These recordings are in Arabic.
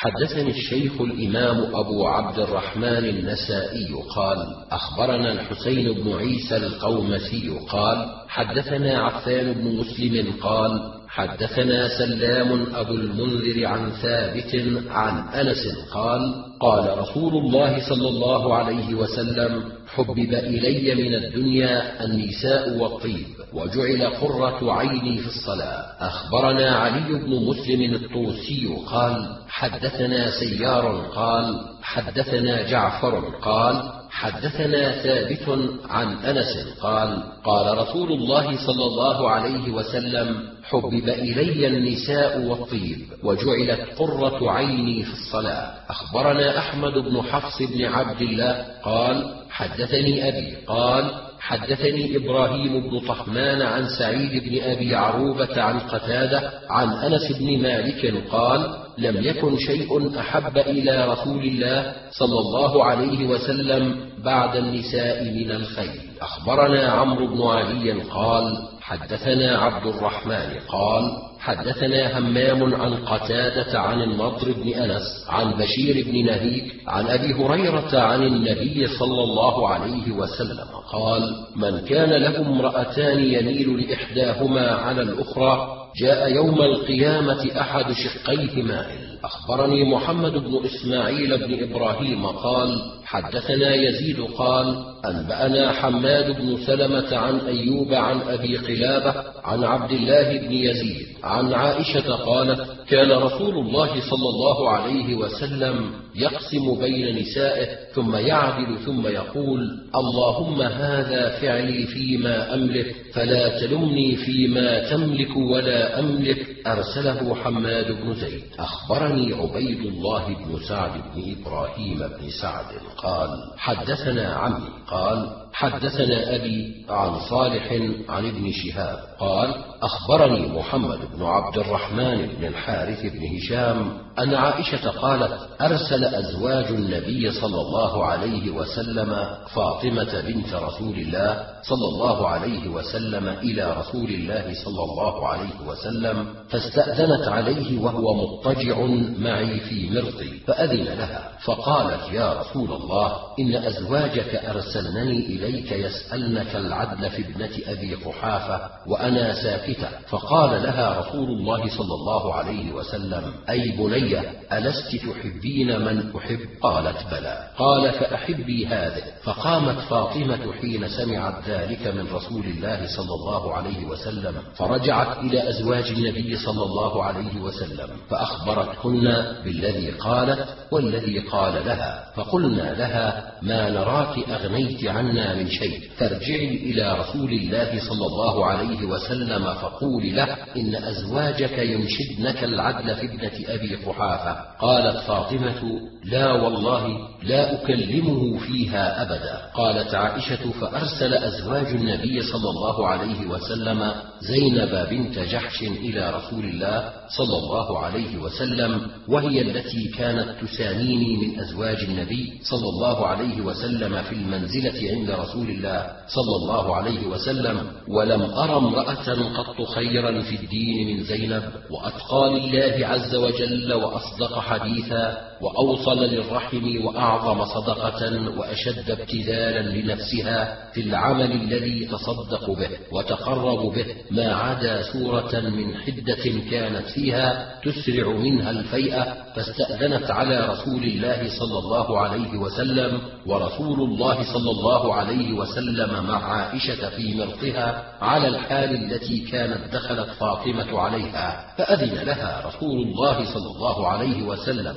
حدثني الشيخ الإمام أبو عبد الرحمن النسائي قال أخبرنا الحسين بن عيسى القومسي قال حدثنا عفان بن مسلم قال حدثنا سلام أبو المنذر عن ثابت عن أنس قال قال رسول الله صلى الله عليه وسلم حبب إلي من الدنيا النساء والطيب وجعل قرة عيني في الصلاة. أخبرنا علي بن مسلم الطوسي قال حدثنا سيار قال حدثنا جعفر قال حدثنا ثابت عن أنس قال قال رسول الله صلى الله عليه وسلم حبب إلي النساء والطيب وجعلت قرة عيني في الصلاة. أخبرنا أحمد بن حفص بن عبد الله قال حدثني أبي قال حدثني إبراهيم بن طهمان عن سعيد بن أبي عروبة عن قتادة عن أنس بن مالك قال لم يكن شيء أحب إلى رسول الله صلى الله عليه وسلم بعد النساء من الخير. أخبرنا عمرو بن علي قال حدثنا عبد الرحمن قال حدثنا همام عن قتادة عن النضر بن أنس عن بشير بن نهيك عن أبي هريرة عن النبي صلى الله عليه وسلم قال من كان له امرأتان يميل لإحداهما على الأخرى جاء يوم القيامة أحد شقيه مائل أخبرني محمد بن إسماعيل بن إبراهيم قال حدثنا يزيد قال أنبأنا حماد بن سلمة عن أيوب عن أبي قلابة عن عبد الله بن يزيد عن عائشة قالت كان رسول الله صلى الله عليه وسلم يقسم بين نسائه ثم يعدل ثم يقول اللهم هذا فعلي فيما أملك فلا تلمني فيما تملك ولا أملك. أرسله حماد بن زيد. أخبرني عبيد الله بن سعد بن إبراهيم بن سعد قال حدثنا عمي. قال حدثنا أبي عن صالح عن ابن شهاب. قال أخبرني محمد بن عبد الرحمن بن الحارث بن هشام أن عائشة قالت أرسل أزواج النبي صلى الله عليه وسلم فاطمة بنت رسول الله صلى الله عليه وسلم إلى رسول الله صلى الله عليه وسلم فاستأذنت عليه وهو مضطجع معي في مرضي فأذن لها فقالت يا رسول الله إن أزواجك أرسلنني إليك يسألنك العدل في ابنة أبي قحافة وأنا ساكتة فقال لها رسول الله صلى الله عليه وسلم أي بني ألست تحبين من أحب؟ قالت بلى. قال فأحبي هذه. فقامت فاطمة حين سمعت ذلك من رسول الله صلى الله عليه وسلم فرجعت إلى أزواج النبي صلى الله عليه وسلم فأخبرتهن بالذي قالت والذي قال لها. فقلنا لها ما نراك أغنيت عنا من شيء فارجعي إلى رسول الله صلى الله عليه وسلم فقولي له إن أزواجك ينشدنك العدل في ابنة أبي قحافة قالت فاطمة لا والله لا أكلمه فيها أبدا. قالت عائشة فأرسل أزواج النبي صلى الله عليه وسلم زينب بنت جحش إلى رسول الله صلى الله عليه وسلم وهي التي كانت تساميني من أزواج النبي صلى الله عليه وسلم في المنزلة عند رسول الله صلى الله عليه وسلم ولم أر امرأة قط خيرا في الدين من زينب وأتقى لله عز وجل وأصدق حديثا. وأوصل للرحم وأعظم صدقة وأشد ابتذالا لنفسها في العمل الذي تصدق به وتقرب به ما عدا سورة من حدة كانت فيها تسرع منها الفيئة فاستأذنت على رسول الله صلى الله عليه وسلم ورسول الله صلى الله عليه وسلم مع عائشة في مرقها على الحال التي كانت دخلت فاطمة عليها فأذن لها رسول الله صلى الله عليه وسلم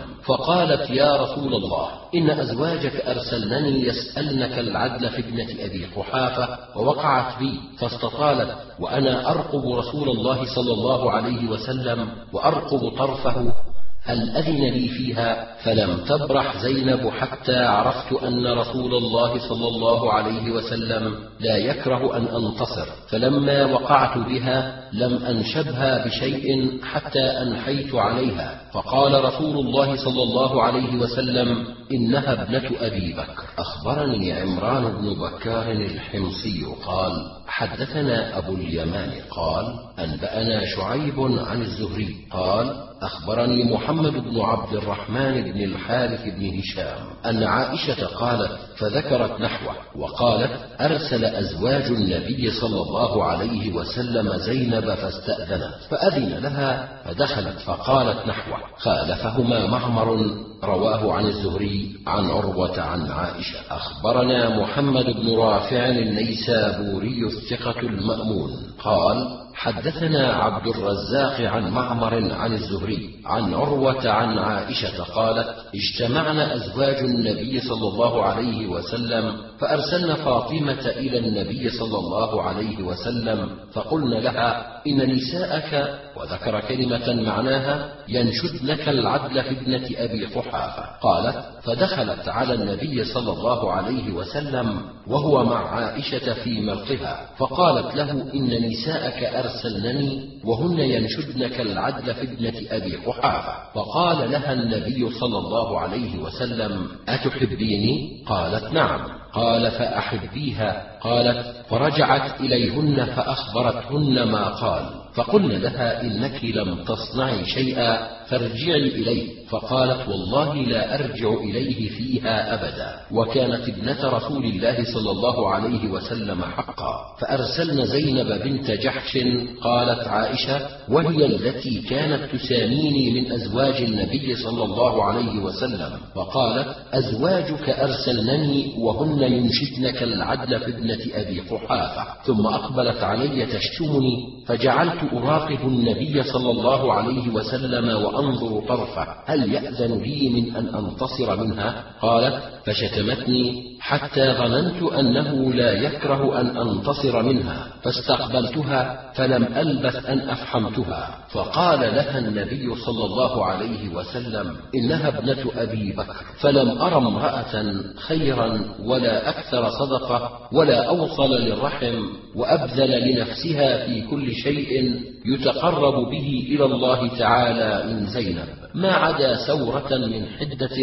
فقالت يا رسول الله إن أزواجك أرسلنني يسألنك العدل في ابنة أبي قحافة ووقعت بي فاستطالت وأنا أرقب رسول الله صلى الله عليه وسلم وأرقب طرفه هل أذن لي فيها؟ فلم تبرح زينب حتى عرفت أن رسول الله صلى الله عليه وسلم لا يكره أن أنتصر. فلما وقعت بها لم أنشبها بشيء حتى أنحيت عليها. فقال رسول الله صلى الله عليه وسلم إنها ابنة أبي بكر. أخبرني عمران بن بكار الحمصي قال حدثنا أبو اليمان قال أنبأنا شعيب عن الزهري قال أخبرني محمد بن عبد الرحمن بن الحارث بن هشام أن عائشة قالت فذكرت نحوه وقالت أرسل أزواج النبي صلى الله عليه وسلم زينب فاستأذنت فأذن لها فدخلت فقالت نحوه خالفهما معمر رواه عن الزهري عن عروة عن عائشة. أخبرنا محمد بن رافع النيسابوري الثقة المأمون قال حدثنا عبد الرزاق عن معمر عن الزهري عن عروة عن عائشة قالت اجتمعنا أزواج النبي صلى الله عليه وسلم فارسلن فاطمة إلى النبي صلى الله عليه وسلم فقلن لها إن نساءك وذكر كلمة معناها ينشدنك العدل في ابنة أبي قحافه قالت فدخلت على النبي صلى الله عليه وسلم وهو مع عائشة في مرقها فقالت له إن نساءك أرسلنني وهن ينشدنك العدل في ابنة أبي قحافه فقال لها النبي صلى الله عليه وسلم أتحبيني؟ قالت نعم. قال فأحبيها. قالت فرجعت إليهن فأخبرتهن ما قال. فقلن لها إنك لم تصنعي شيئا. فارجعي إليه. فقالت والله لا أرجع إليه فيها أبدا. وكانت ابنة رسول الله صلى الله عليه وسلم حقا. فأرسلن زينب بنت جحش قالت عائشة وهي التي كانت تساميني من أزواج النبي صلى الله عليه وسلم. فقالت أزواجك أرسلنني وهن ينشدنك العدل في ابنة أبي قحافة. ثم أقبلت علي تشتمني فجعلت أراقب النبي صلى الله عليه وسلم وأنظر طرفه هل يأذن لي من أن أنتصر منها؟ قالت فشتمتني حتى ظننت أنه لا يكره أن أنتصر منها فاستقبلتها فلم ألبث أن أفحمتها. فقال لها النبي صلى الله عليه وسلم إنها ابنة أبي بكر فلم أر امرأة خيرا ولا أكثر صدقة ولا أوصل للرحم وأبذل لنفسها في كل شيء يتقرب به إلى الله تعالى من زينب. ما عدا سورة من حدة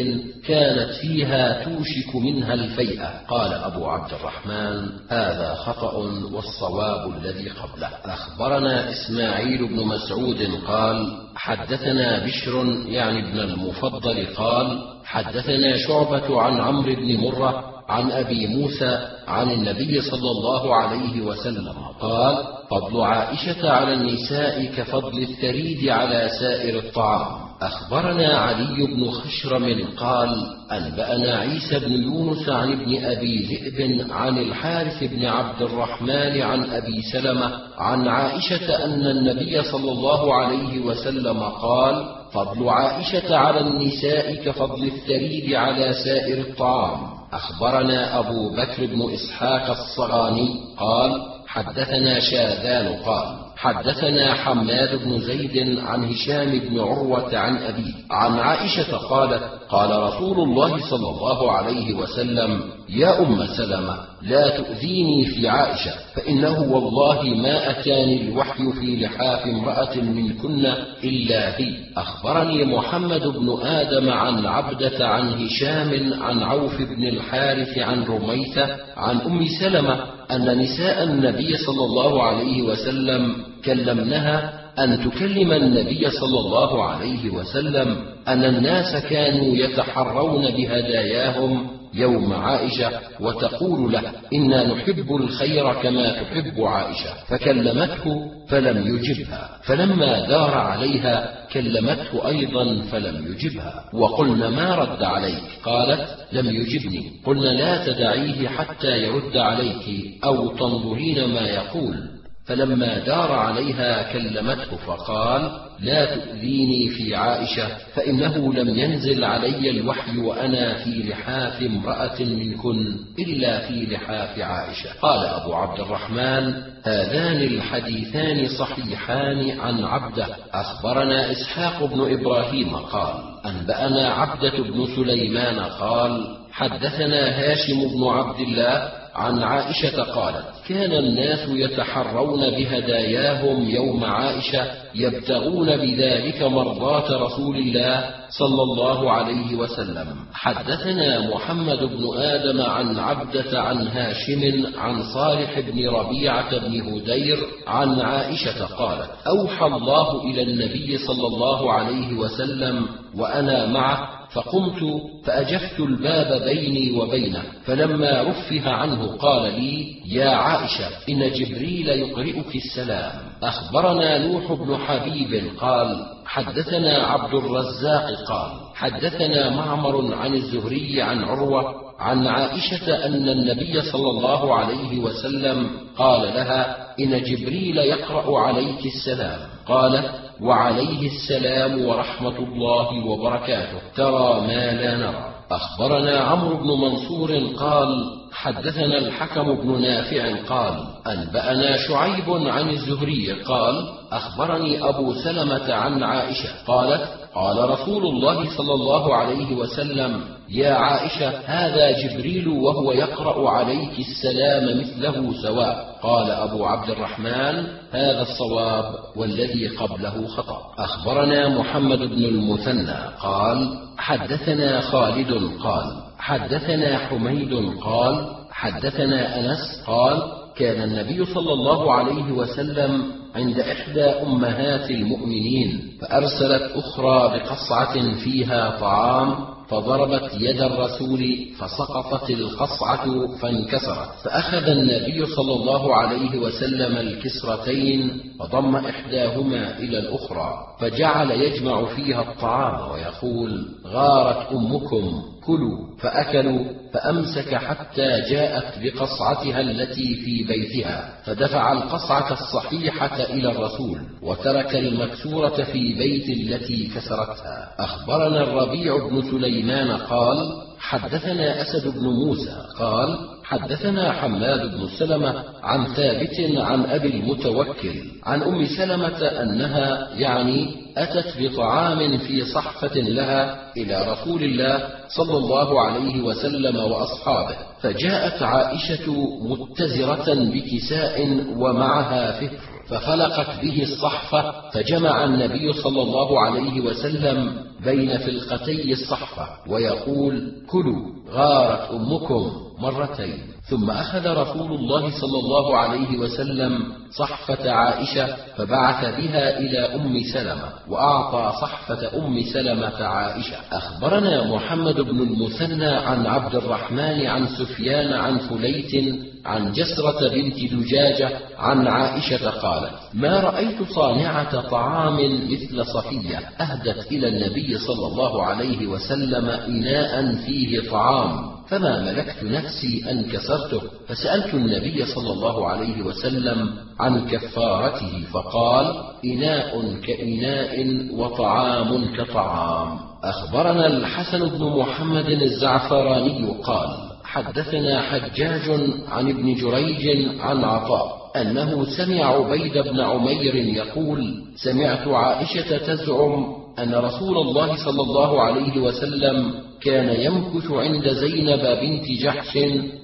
كانت فيها توشك منها الفيئة قال أبو عبد الرحمن هذا خطأ والصواب الذي قبله. أخبرنا إسماعيل بن مسعود قال حدثنا بشر يعني ابن المفضل قال حدثنا شعبة عن عمرو بن مرة عن أبي موسى عن النبي صلى الله عليه وسلم قال فضل عائشة على النساء كفضل الثريد على سائر الطعام. أخبرنا علي بن خشرم قال أنبأنا عيسى بن يونس عن ابن أبي ذئب عن الحارث بن عبد الرحمن عن أبي سلمة عن عائشة أن النبي صلى الله عليه وسلم قال فضل عائشة على النساء كفضل الثريد على سائر الطعام. أخبرنا أبو بكر بن إسحاق الصغاني قال حدثنا شاذان قال حدثنا حماد بن زيد عن هشام بن عروة عن أبيه عن عائشة قالت قال رسول الله صلى الله عليه وسلم يا أم سلمة لا تؤذيني في عائشة فإنه والله ما أتاني الوحي في لحاف امرأة منكن إلا هي. أخبرني محمد بن آدم عن عبدة عن هشام عن عوف بن الحارث عن رميثة عن أم سلمة أن نساء النبي صلى الله عليه وسلم كلمنها أن تكلم النبي صلى الله عليه وسلم أن الناس كانوا يتحرون بهداياهم يوم عائشة وتقول له إنا نحب الخير كما تحب عائشة. فكلمته فلم يجبها. فلما دار عليها كلمته أيضا فلم يجبها. وقلنا ما رد عليك؟ قالت لم يجبني. قلنا لا تدعيه حتى يرد عليك أو تنظرين ما يقول. فلما دار عليها كلمته فقال لا تؤذيني في عائشة فإنه لم ينزل علي الوحي وأنا في لحاف امرأة منكن إلا في لحاف عائشة. قال أبو عبد الرحمن هذان الحديثان صحيحان عن عبده. أخبرنا إسحاق بن إبراهيم قال أنبأنا عبدة بن سليمان قال حدثنا هاشم بن عبد الله عن عائشة قالت: كان الناس يتحرون بهداياهم يوم عائشة يبتغون بذلك مرضاة رسول الله صلى الله عليه وسلم. حدثنا محمد بن آدم عن عبدة عن هاشم عن صالح بن ربيعة بن هدير عن عائشة قالت: أوحى الله إلى النبي صلى الله عليه وسلم وأنا معه فقمت فأجفت الباب بيني وبينه فلما رفه عنه قال لي يا عائشة إن جبريل يقرئك السلام. أخبرنا نوح بن حبيب قال حدثنا عبد الرزاق قال حدثنا معمر عن الزهري عن عروة عن عائشة أن النبي صلى الله عليه وسلم قال لها إن جبريل يقرأ عليك السلام. قالت وعليه السلام ورحمة الله وبركاته. ترى ما لا نرى. أخبرنا عمرو بن منصور قال حدثنا الحكم بن نافع قال أنبأنا شعيب عن الزهري قال أخبرني أبو سلمة عن عائشة قالت قال رسول الله صلى الله عليه وسلم يا عائشة هذا جبريل وهو يقرأ عليك السلام مثله سواء. قال أبو عبد الرحمن هذا الصواب والذي قبله خطأ. أخبرنا محمد بن المثنى قال حدثنا خالد قال حدثنا حميد قال حدثنا أنس قال كان النبي صلى الله عليه وسلم عند إحدى أمهات المؤمنين فأرسلت أخرى بقصعة فيها طعام فضربت يد الرسول فسقطت القصعة فانكسرت. فأخذ النبي صلى الله عليه وسلم الكسرتين فضم إحداهما إلى الأخرى فجعل يجمع فيها الطعام ويقول غارت أمكم كلوا. فأكلوا فأمسك حتى جاءت بقصعتها التي في بيتها فدفع القصعة الصحيحة إلى الرسول وترك المكسورة في بيت التي كسرتها. أخبرنا الربيع بن سليمان قال حدثنا أسد بن موسى قال حدثنا حماد بن سلمة عن ثابت عن أبي المتوكل عن أم سلمة أنها يعني أتت بطعام في صحفة لها إلى رسول الله صلى الله عليه وسلم وأصحابه فجاءت عائشة متزرة بكساء ومعها فكر ففلقت به الصحفة فجمع النبي صلى الله عليه وسلم بين فلقتي الصحفة ويقول كلوا غارت أمكم. مرتين. ثم أخذ رسول الله صلى الله عليه وسلم صحفة عائشة فبعث بها إلى أم سلمة وأعطى صحفة أم سلمة عائشة. أخبرنا محمد بن المثنى عن عبد الرحمن عن سفيان عن فليت عن جسرة بنت دجاجة عن عائشة قالت ما رأيت صانعة طعام مثل صفية أهدت إلى النبي صلى الله عليه وسلم إناء فيه طعام فما ملكت نفسي أن كسرته؟ فسألت النبي صلى الله عليه وسلم عن كفارته فقال إناء كإناء وطعام كطعام. أخبرنا الحسن بن محمد الزعفراني قال حدثنا حجاج عن ابن جريج عن عطاء أنه سمع عبيد بن عمير يقول سمعت عائشة تزعم أن رسول الله صلى الله عليه وسلم كان يمكث عند زينب بنت جحش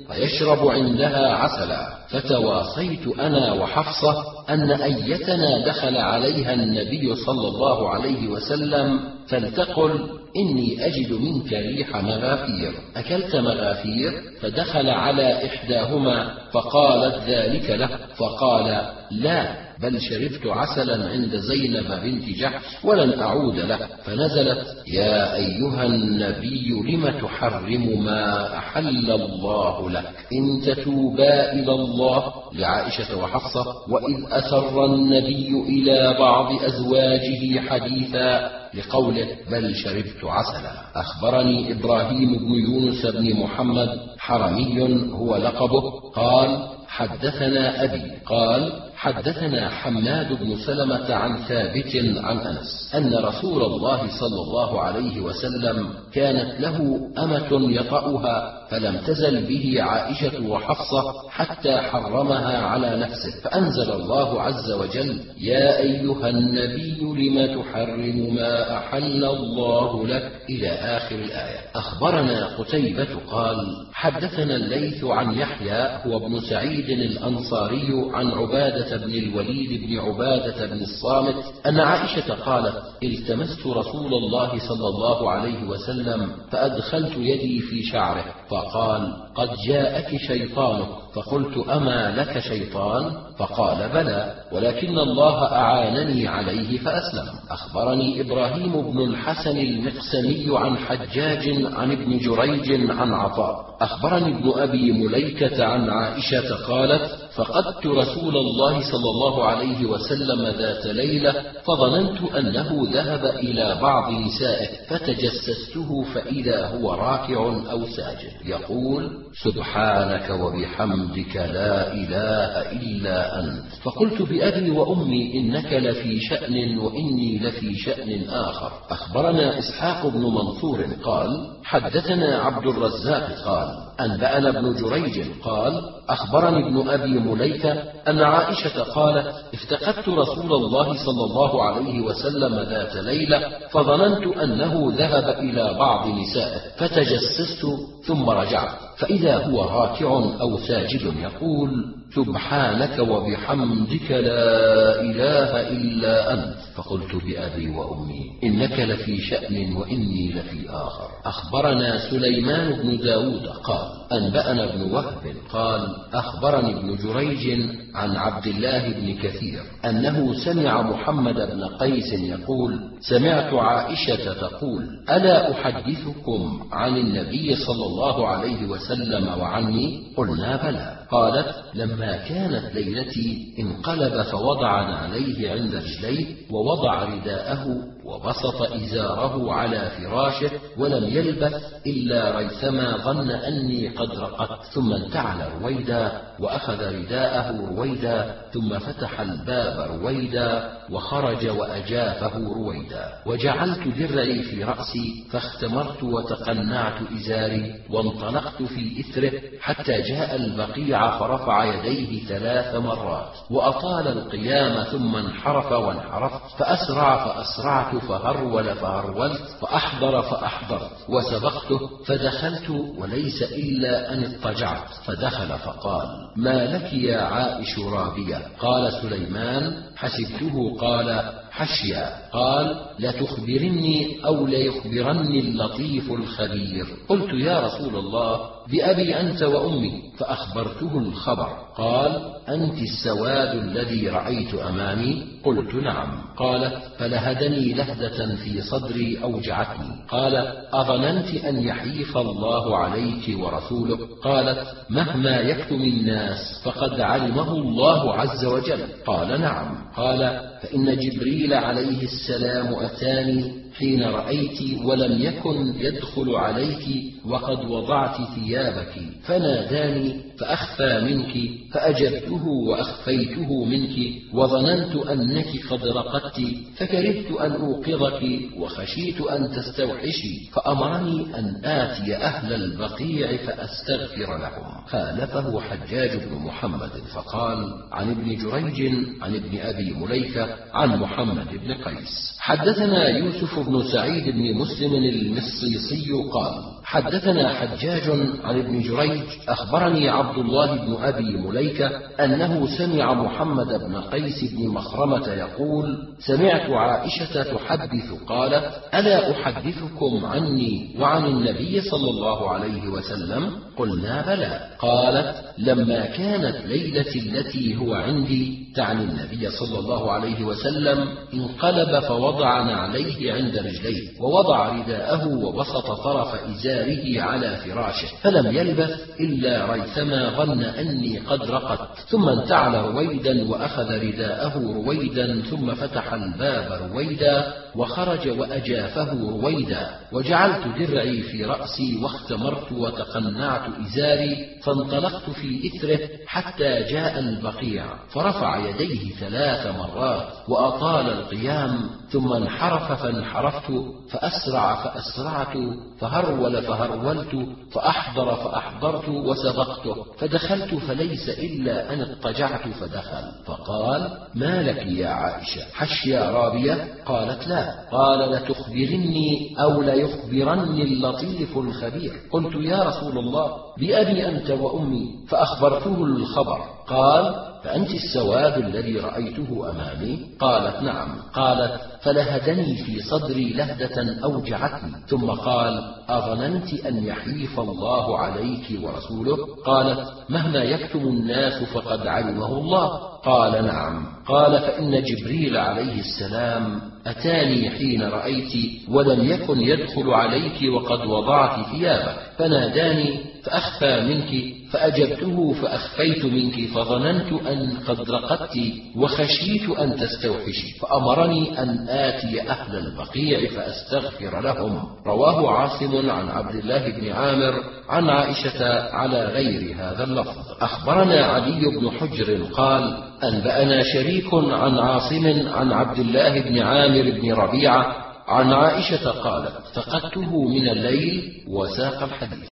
فيشرب عندها عسلا. فتواصيت أنا وحفصة أن أيتنا دخل عليها النبي صلى الله عليه وسلم فلتقل إني أجد منك ريح مغافير أكلت مغافير فدخل على إحداهما فقالت ذلك له. فقال لا بل شربت عسلا عند زينب بنت جحش ولن أعود له. فنزلت يا أيها النبي لم تحرم ما أحل الله لك؟ إن تتوبا إلى الله لعائشة وحفصة وإذ أسر النبي إلى بعض أزواجه حديثا لقوله بل شربت عسلا. أخبرني إبراهيم بن يونس بن محمد حرمي هو لقبه. قال حدثنا أبي. قال حدثنا حماد بن سلمة عن ثابت عن أنس أن رسول الله صلى الله عليه وسلم كانت له أمة يطأها فلم تزل به عائشة وحفصة حتى حرمها على نفسه. فأنزل الله عز وجل يا أيها النبي لم تحرم ما أحل الله لك? إلى آخر الآية. أخبرنا قتيبة قال حدثنا الليث عن يحيى هو ابن سعيد الأنصاري عن عبادة بن الوليد بن عبادة بن الصامت أن عائشة قالت التمست رسول الله صلى الله عليه وسلم فأدخلت يدي في شعره فقال قد جاءك شيطانك فقلت أما لك شيطان؟ فقال بلى ولكن الله أعانني عليه فأسلم. أخبرني إبراهيم بن الحسن المقسمي عن حجاج عن ابن جريج عن عطاء. أخبرني ابن أبي مليكة عن عائشة قالت فقدت رسول الله صلى الله عليه وسلم ذات ليلة فظننت أنه ذهب إلى بعض نسائه فتجسسته فإذا هو راكع أو ساجد. يقول سبحانك وبحمدك لا إله إلا أنت. فقلت بأبي وأمي إنك لفي شأن وإني لفي شأن آخر. أخبرنا إسحاق بن منصور قال حدثنا عبد الرزاق قال انبانا ابن جريج قال أخبرني ابن أبي مليكة أن عائشة قالت افتقدت رسول الله صلى الله عليه وسلم ذات ليلة فظننت أنه ذهب إلى بعض نسائه فتجسست ثم رجعت. فإذا هو راكع أو ساجد يقول سبحانك وبحمدك لا إله إلا أنت. فقلت بأبي وأمي إنك لفي شأن وإني لفي آخر. أخبرنا سليمان بن داود قال أنبأنا ابن وهب قال أخبرني ابن جريج عن عبد الله بن كثير أنه سمع محمد بن قيس يقول سمعت عائشة تقول ألا أحدثكم عن النبي صلى الله عليه وسلم؟ وعني قلنا بلى. قالت لما كانت ليلتي انقلب فوضع عليه عند رجليه ووضع رداءه وبسط إزاره على فراشه ولم يلبث إلا ريثما ظن أني قد رقدت ثم انتعل رويدا وأخذ رداءه رويدا ثم فتح الباب رويدا وخرج وأجافه رويدا. وجعلت درعي في رأسي فاختمرت وتقنعت إزاري وانطلقت في إثره حتى جاء البقيع فرفع يديه ثلاث مرات. وأطال القيام ثم انحرف وانحرفت فأسرع فأسرعت فهرول فهرولت فأحضر فأحضرت وسبقته فدخلت وليس إلا أن اضطجعت فدخل فقال ما لك يا عائش رابية؟ قال سليمان حسبته قال حشيا. قال لتخبرني أو ليخبرني اللطيف الخبير. قلت يا رسول الله بأبي أنت وأمي. فأخبرته الخبر. قال أنت السواد الذي رأيت أمامي؟ قلت نعم. قال فلهدني لهدة في صدري أوجعتني. قال أظننت أن يحيف الله عليك ورسوله قالت مهما يكتم الناس فقد علمه الله عز وجل. قال نعم. قال فإن جبريل عليه السلام أتاني حين رأيت ولم يكن يدخل عليك وقد وضعت ثيابك فناداني فأخفى منك فأجبته وأخفيته منك وظننت أنك قد رقدت فكرهت أن أوقظك وخشيت أن تستوحشي فأمرني أن آتي أهل البقيع فأستغفر لهم. خالفه حجاج بن محمد فقال عن ابن جريج عن ابن أبي مليكة عن محمد بن قيس. حدثنا يوسف بن سعيد بن مسلم المصيصي قال حدثنا حجاج عن ابن جريج أخبرني عبد الله بن أبي مليكة أنه سمع محمد بن قيس بن مخرمة يقول سمعت عائشة تحدث قالت ألا أحدثكم عني وعن النبي صلى الله عليه وسلم؟ قلنا بلى. قالت لما كانت ليلتي التي هو عندي تعني النبي صلى الله عليه وسلم انقلب فوضع نعليه عند رجليه ووضع رداءه وبسط طرف إزاره إزاره على فراشه فلم يلبث إلا ريثما ظن أني قد رقدت. ثم انتعل رويدا وأخذ رداءه رويدا ثم فتح الباب رويدا وخرج وأجافه رويدا. وجعلت درعي في رأسي واختمرت وتقنعت إزاري فانطلقت في إثره حتى جاء البقيع. فرفع يديه ثلاث مرات وأطال القيام ثم انحرف فانحرفت فأسرع فأسرعت فهرول فهرولت فأحضر فأحضرت وسبقته فدخلت فليس إلا أن اضطجعت فدخل. فقال ما لك يا عائشة؟ حش يا رابية. قالت لا. قال لتخبرني أو ليخبرني اللطيف الخبير. قلت يا رسول الله بأبي أنت وأمي. فأخبرته الخبر. قال فأنت السواد الذي رأيته أمامي؟ قالت نعم. قالت فلهدني في صدري لهدة أوجعتني. ثم قال أظننت أن يحيف الله عليك ورسوله؟ قالت مهما يكتم الناس فقد علمه الله. قال نعم. قال فإن جبريل عليه السلام أتاني حين رأيت ولم يكن يدخل عليك وقد وضعت ثيابك. فناداني فأخفى منك فأجبته فأخفيت منك فظننت أن قد رقدت وخشيت أن تستوحشي فأمرني أن آتي أهل البقيع فأستغفر لهم. رواه عاصم عن عبد الله بن عامر عن عائشة على غير هذا اللفظ. أخبرنا علي بن حجر قال أنبأنا شريك عن عاصم عن عبد الله بن عامر بن ربيعة عن عائشة قالت فقدته من الليل وساق الحديث.